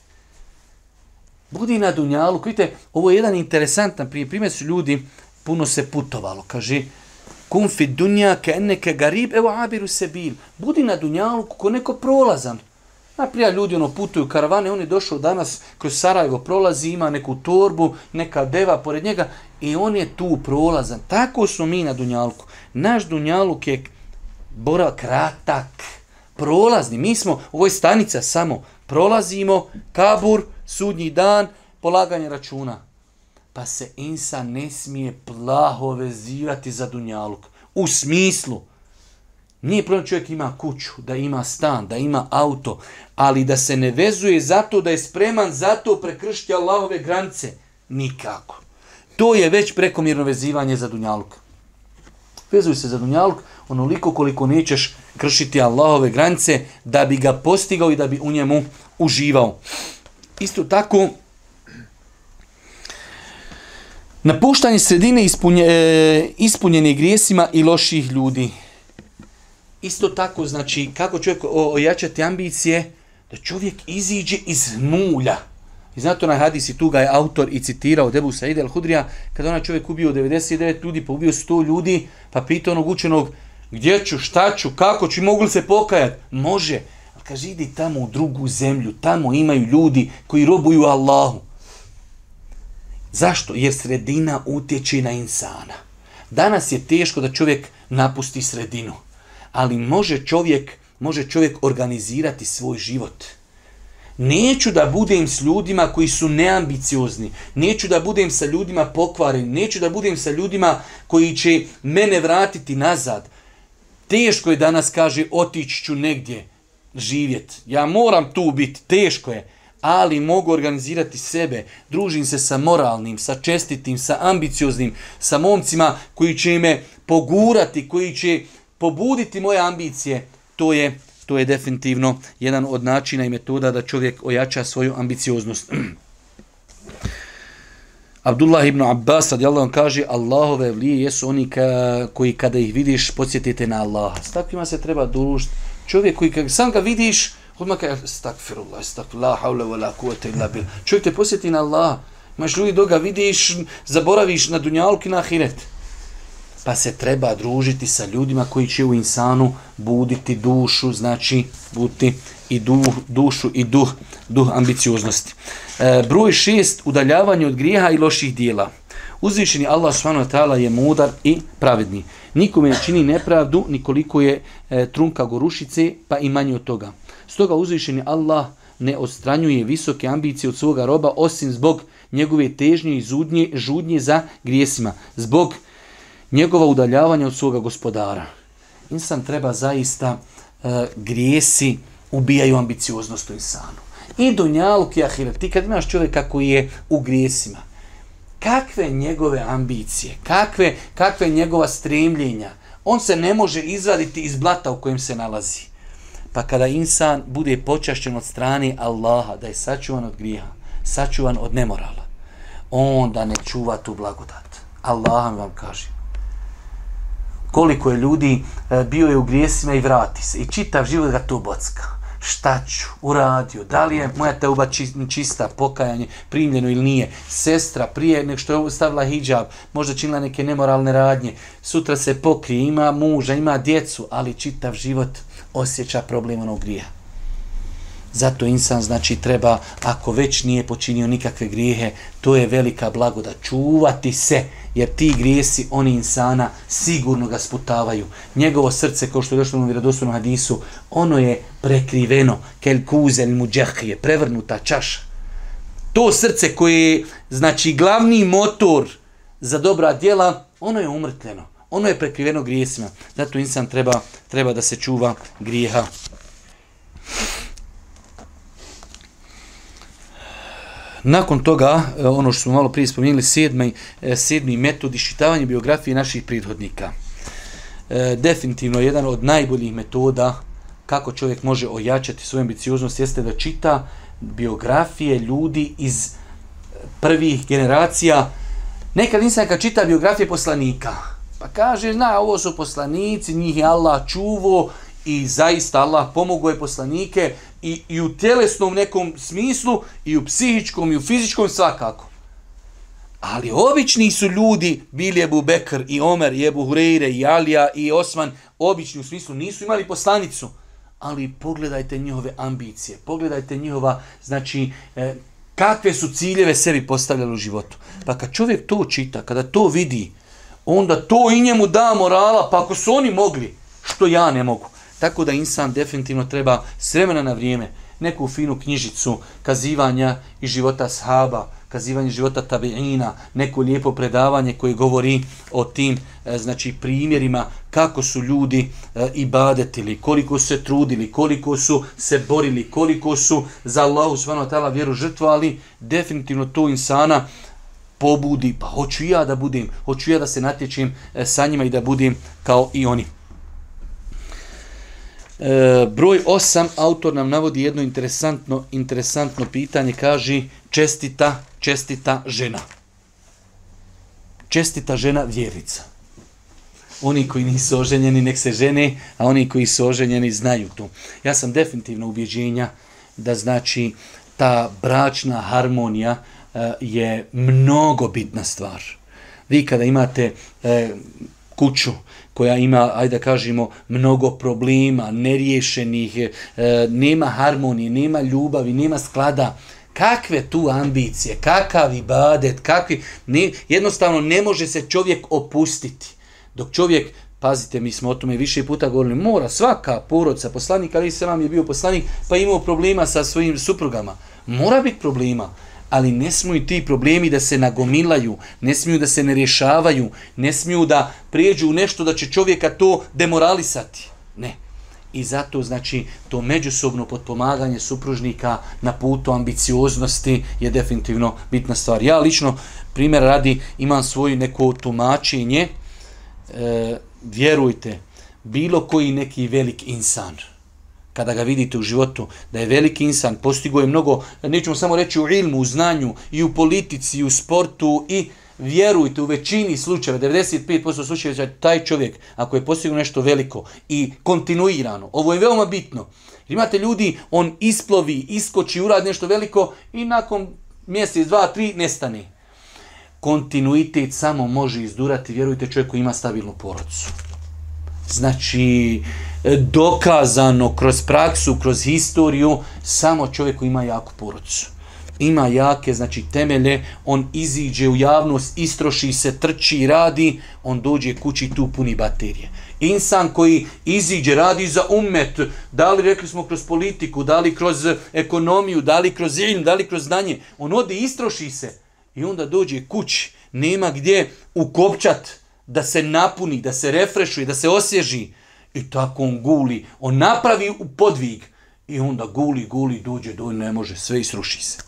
Budi na dunjalu, vidite, ovo je jedan interesantan prije primjer su ljudi puno se putovalo, kaže kum fi dunja ka enneke garib evo abiru se bil. Budi na dunjalu kako neko prolazan. Najprije ljudi ono putuju karavane, on je došao danas kroz Sarajevo, prolazi, ima neku torbu, neka deva pored njega i on je tu prolazan. Tako smo mi na Dunjalku. Naš Dunjaluk je borav kratak, prolazni. Mi smo, ovo je stanica samo, prolazimo, kabur, sudnji dan, polaganje računa. Pa se insa ne smije plaho vezivati za dunjaluk. U smislu, nije problem čovjek ima kuću, da ima stan, da ima auto, ali da se ne vezuje zato da je spreman zato prekršiti Allahove granice. Nikako. To je već prekomirno vezivanje za dunjaluk. Vezuju se za dunjaluk, onoliko koliko nećeš kršiti Allahove granice da bi ga postigao i da bi u njemu uživao. Isto tako, napuštanje sredine ispunje, e, ispunjene grijesima i loših ljudi. Isto tako, znači, kako čovjek ojačati ambicije, da čovjek iziđe iz mulja. I znate onaj hadis i tu ga je autor i citirao Debu Saide al-Hudrija, kada onaj čovjek ubio 99 ljudi, pa ubio 100 ljudi, pa pitao onog učenog, gdje ću, šta ću, kako ću, mogu li se pokajati? Može. Ali kaže, idi tamo u drugu zemlju, tamo imaju ljudi koji robuju Allahu. Zašto? Jer sredina utječe na insana. Danas je teško da čovjek napusti sredinu, ali može čovjek, može čovjek organizirati svoj život. Neću da budem s ljudima koji su neambiciozni, neću da budem sa ljudima pokvareni, neću da budem sa ljudima koji će mene vratiti nazad, Teško je danas, kaže, otići ću negdje živjet. Ja moram tu biti, teško je, ali mogu organizirati sebe. Družim se sa moralnim, sa čestitim, sa ambicioznim, sa momcima koji će me pogurati, koji će pobuditi moje ambicije. To je to je definitivno jedan od načina i metoda da čovjek ojača svoju ambicioznost. Abdullah ibn Abbas radijallahu anhu kaže Allahove vlije jesu oni ka, koji kada ih vidiš podsjetite na Allaha. S takvima se treba družit. Čovjek koji kad sam ga vidiš odmah kaže stakfirullah, stakfirullah, hawla wala kuvata illa bil. Čovjek te posjeti na Allaha. Imaš ljudi dok ga vidiš, zaboraviš na dunjalku i na ahiret. Pa se treba družiti sa ljudima koji će u insanu buditi dušu, znači buditi i duh, dušu i duh, duh ambicioznosti. E, broj šest, udaljavanje od grijeha i loših dijela. Uzvišeni Allah s.w.t. je mudar i pravedni. Nikome ne čini nepravdu, nikoliko je e, trunka gorušice, pa i manje od toga. Stoga uzvišeni Allah ne odstranjuje visoke ambicije od svoga roba, osim zbog njegove težnje i zudnje, žudnje za grijesima, zbog njegova udaljavanja od svoga gospodara. Insan treba zaista e, grijesi, ubijaju ambicioznost u insanu. I dunjaluk i ahiret. Ti kad imaš čovjeka koji je u grijesima, kakve njegove ambicije, kakve, kakve njegova stremljenja, on se ne može izvaditi iz blata u kojem se nalazi. Pa kada insan bude počašćen od strane Allaha, da je sačuvan od grija, sačuvan od nemorala, onda ne čuva tu blagodat. Allah vam kaže. Koliko je ljudi e, bio je u grijesima i vrati se. I čitav život ga tu bocka šta ću, uradio, da li je moja teuba čista, pokajanje, primljeno ili nije, sestra prije nek što je stavila hijab, možda činila neke nemoralne radnje, sutra se pokrije, ima muža, ima djecu, ali čitav život osjeća problem onog grija. Zato insan znači treba, ako već nije počinio nikakve grijehe, to je velika blagoda, čuvati se, jer ti grijesi, oni insana, sigurno ga sputavaju. Njegovo srce, kao što je došlo u vjerodostavnom hadisu, ono je prekriveno, kel kuzel mu je prevrnuta čaša. To srce koje je, znači, glavni motor za dobra djela, ono je umrtljeno. Ono je prekriveno grijesima. Zato insan treba, treba da se čuva grijeha. Nakon toga, e, ono što smo malo prije spomenuli, sedmi, e, sedmi metod iščitavanja biografije naših prethodnika. E, definitivno jedan od najboljih metoda kako čovjek može ojačati svoju ambicioznost jeste da čita biografije ljudi iz prvih generacija. Nekad nisam kad čita biografije poslanika. Pa kaže, zna, ovo su poslanici, njih je Allah čuvo i zaista Allah pomogao je poslanike, i, i u telesnom nekom smislu, i u psihičkom, i u fizičkom, svakako. Ali obični su ljudi, bili Ebu Bekr i Omer, i Ebu Hureyre, i Alija, i Osman, obični u smislu, nisu imali poslanicu. Ali pogledajte njihove ambicije, pogledajte njihova, znači, e, kakve su ciljeve sebi postavljali u životu. Pa kad čovjek to čita, kada to vidi, onda to i njemu da morala, pa ako su oni mogli, što ja ne mogu. Tako da insan definitivno treba s vremena na vrijeme neku finu knjižicu kazivanja i života sahaba, kazivanje života tabeina, neko lijepo predavanje koje govori o tim e, znači primjerima kako su ljudi e, i badetili, koliko su se trudili, koliko su se borili, koliko su za Allahu svano tala vjeru žrtvo, ali definitivno to insana pobudi, pa hoću ja da budem, hoću ja da se natječim e, sa njima i da budem kao i oni. E, broj 8, autor nam navodi jedno interesantno, interesantno pitanje, kaže čestita, čestita žena. Čestita žena vjerica. Oni koji nisu oženjeni nek se žene, a oni koji su oženjeni znaju to. Ja sam definitivno ubjeđenja da znači ta bračna harmonija e, je mnogo bitna stvar. Vi kada imate e, kuću, koja ima, ajde da kažemo, mnogo problema, neriješenih, eh, nema harmonije, nema ljubavi, nema sklada, kakve tu ambicije, kakav ibadet, kakvi, ne, jednostavno ne može se čovjek opustiti. Dok čovjek, pazite, mi smo o tome više puta govorili, mora svaka porodca, poslanik, ali se vam je bio poslanik, pa imao problema sa svojim suprugama. Mora biti problema ali ne smiju ti problemi da se nagomilaju, ne smiju da se ne rješavaju, ne smiju da prijeđu u nešto da će čovjeka to demoralisati. Ne. I zato, znači, to međusobno potpomaganje supružnika na putu ambicioznosti je definitivno bitna stvar. Ja lično, primjer radi, imam svoje neko tumačenje, e, vjerujte, bilo koji neki velik insan, kada ga vidite u životu, da je veliki insan, postigo je mnogo, nećemo samo reći u ilmu, u znanju, i u politici, i u sportu, i vjerujte u većini slučajeva, 95% slučajeva, da taj čovjek, ako je postigo nešto veliko i kontinuirano, ovo je veoma bitno, imate ljudi, on isplovi, iskoči, uradi nešto veliko i nakon mjesec, dva, tri, nestane. Kontinuitet samo može izdurati, vjerujte, čovjek koji ima stabilnu porodicu. Znači, e, dokazano kroz praksu, kroz historiju, samo čovjek koji ima jaku porodicu. Ima jake, znači temelje, on iziđe u javnost, istroši se, trči i radi, on dođe kući tu puni baterije. Insan koji iziđe, radi za umet, da li rekli smo kroz politiku, da li kroz ekonomiju, da li kroz ilim, da li kroz znanje, on ode istroši se i onda dođe kući, nema gdje ukopčati da se napuni, da se refrešuje, da se osježi. I tako on guli. On napravi u podvig. I onda guli, guli, dođe, dođe, ne može, sve i sruši se.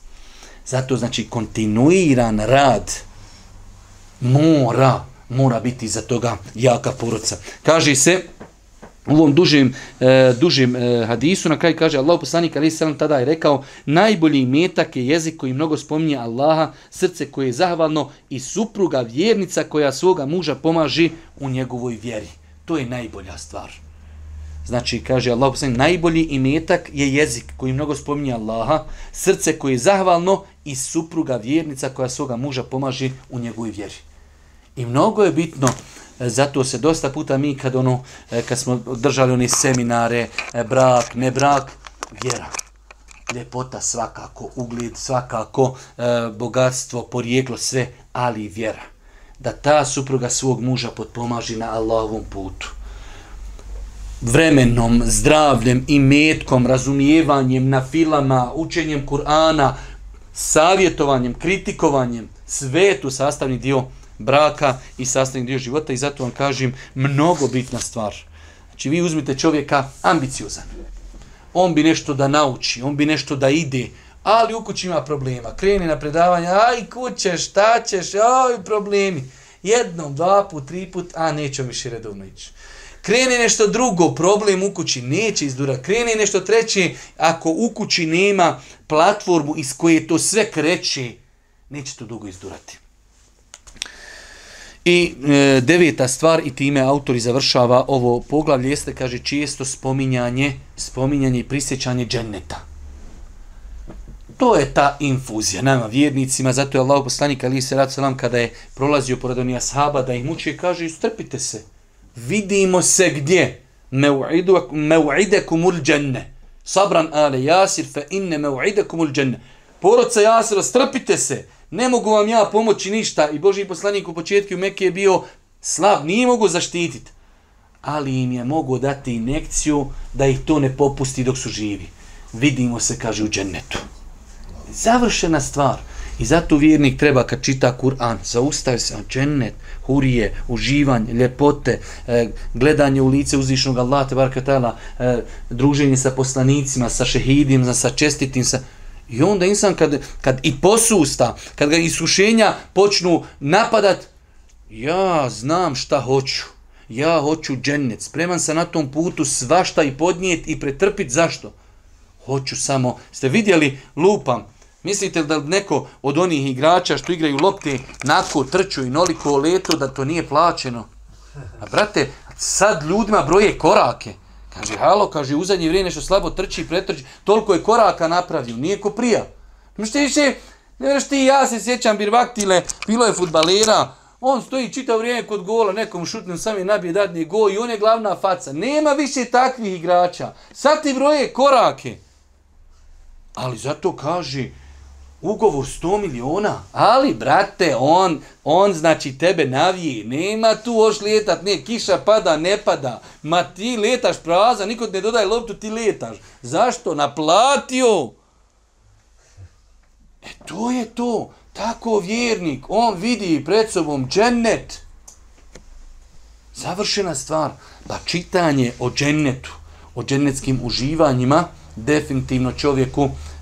Zato znači kontinuiran rad mora, mora biti za toga jaka poroca. Kaže se, u ovom dužim, e, dužim e, hadisu, na kraju kaže Allah poslanik alaih sallam tada je rekao najbolji metak je jezik koji mnogo spominje Allaha, srce koje je zahvalno i supruga vjernica koja svoga muža pomaži u njegovoj vjeri. To je najbolja stvar. Znači, kaže Allah poslanik, najbolji imetak je jezik koji mnogo spominje Allaha, srce koje je zahvalno i supruga vjernica koja svoga muža pomaži u njegovoj vjeri. I mnogo je bitno zato se dosta puta mi kad ono e, kad smo držali oni seminare e, brak ne brak vjera ljepota svakako ugled svakako e, bogatstvo porijeklo sve ali vjera da ta supruga svog muža potpomaži na Allahovom putu vremenom, zdravljem i metkom, razumijevanjem na filama, učenjem Kur'ana, savjetovanjem, kritikovanjem, sve je tu sastavni dio braka i sastavni dio života i zato vam kažem mnogo bitna stvar. Znači vi uzmite čovjeka ambiciozan. On bi nešto da nauči, on bi nešto da ide, ali u kući ima problema. Kreni na predavanje, aj kuće, šta ćeš, aj problemi. Jednom, dva put, tri put, a neće više redovno ići. Kreni nešto drugo, problem u kući neće izdurati. Kreni nešto treće, ako u kući nema platformu iz koje to sve kreće, neće to dugo izdurati. I e, deveta stvar i time autori završava ovo poglavlje jeste kaže često spominjanje, spominjanje i prisjećanje dženneta. To je ta infuzija nama vjernicima, zato je Allah poslanik Ali se rad salam kada je prolazio pored onih ashaba da ih muči i kaže strpite se. Vidimo se gdje. Mev'idekum ul dženne. Sabran ale jasir fe inne mev'idekum ul dženne. Poroca jasira, strpite se. Strpite se ne mogu vam ja pomoći ništa. I Boži poslanik u početku Mekke je bio slab, nije mogu zaštititi. Ali im je mogu dati inekciju da ih to ne popusti dok su živi. Vidimo se, kaže, u džennetu. Završena stvar. I zato vjernik treba kad čita Kur'an, zaustavi se na džennet, hurije, uživanje, ljepote, e, gledanje u lice uzvišnog Allaha, tebara katana, e, druženje sa poslanicima, sa šehidima, sa čestitim, sa... Sa... I onda insan kad, kad i posusta, kad ga iskušenja počnu napadat, ja znam šta hoću. Ja hoću džennet. Spreman sam na tom putu svašta i podnijet i pretrpit. Zašto? Hoću samo. Ste vidjeli lupam? Mislite li da neko od onih igrača što igraju lopte nako trču i noliko leto da to nije plaćeno? A brate, sad ljudima broje korake. Kaže, halo, kaže, u zadnje vrijeme što slabo trči, pretrči, toliko je koraka napravio, nije ko prija. Ne što više, ne vreš ti, ja se sjećam Birvaktile, bilo je futbalera, on stoji čitao vrijeme kod gola, nekom šutnem sam je nabije dadni gol i on je glavna faca. Nema više takvih igrača, sad ti broje korake. Ali zato kaže, kaže, ugovor 100 miliona. Ali, brate, on, on znači tebe navije, nema tu oš lijetat, nije, kiša pada, ne pada, ma ti letaš praza, niko ne dodaje loptu, ti letaš. Zašto? Naplatio! E to je to, tako vjernik, on vidi pred sobom džennet. Završena stvar, pa čitanje o džennetu, o džennetskim uživanjima, definitivno čovjeku,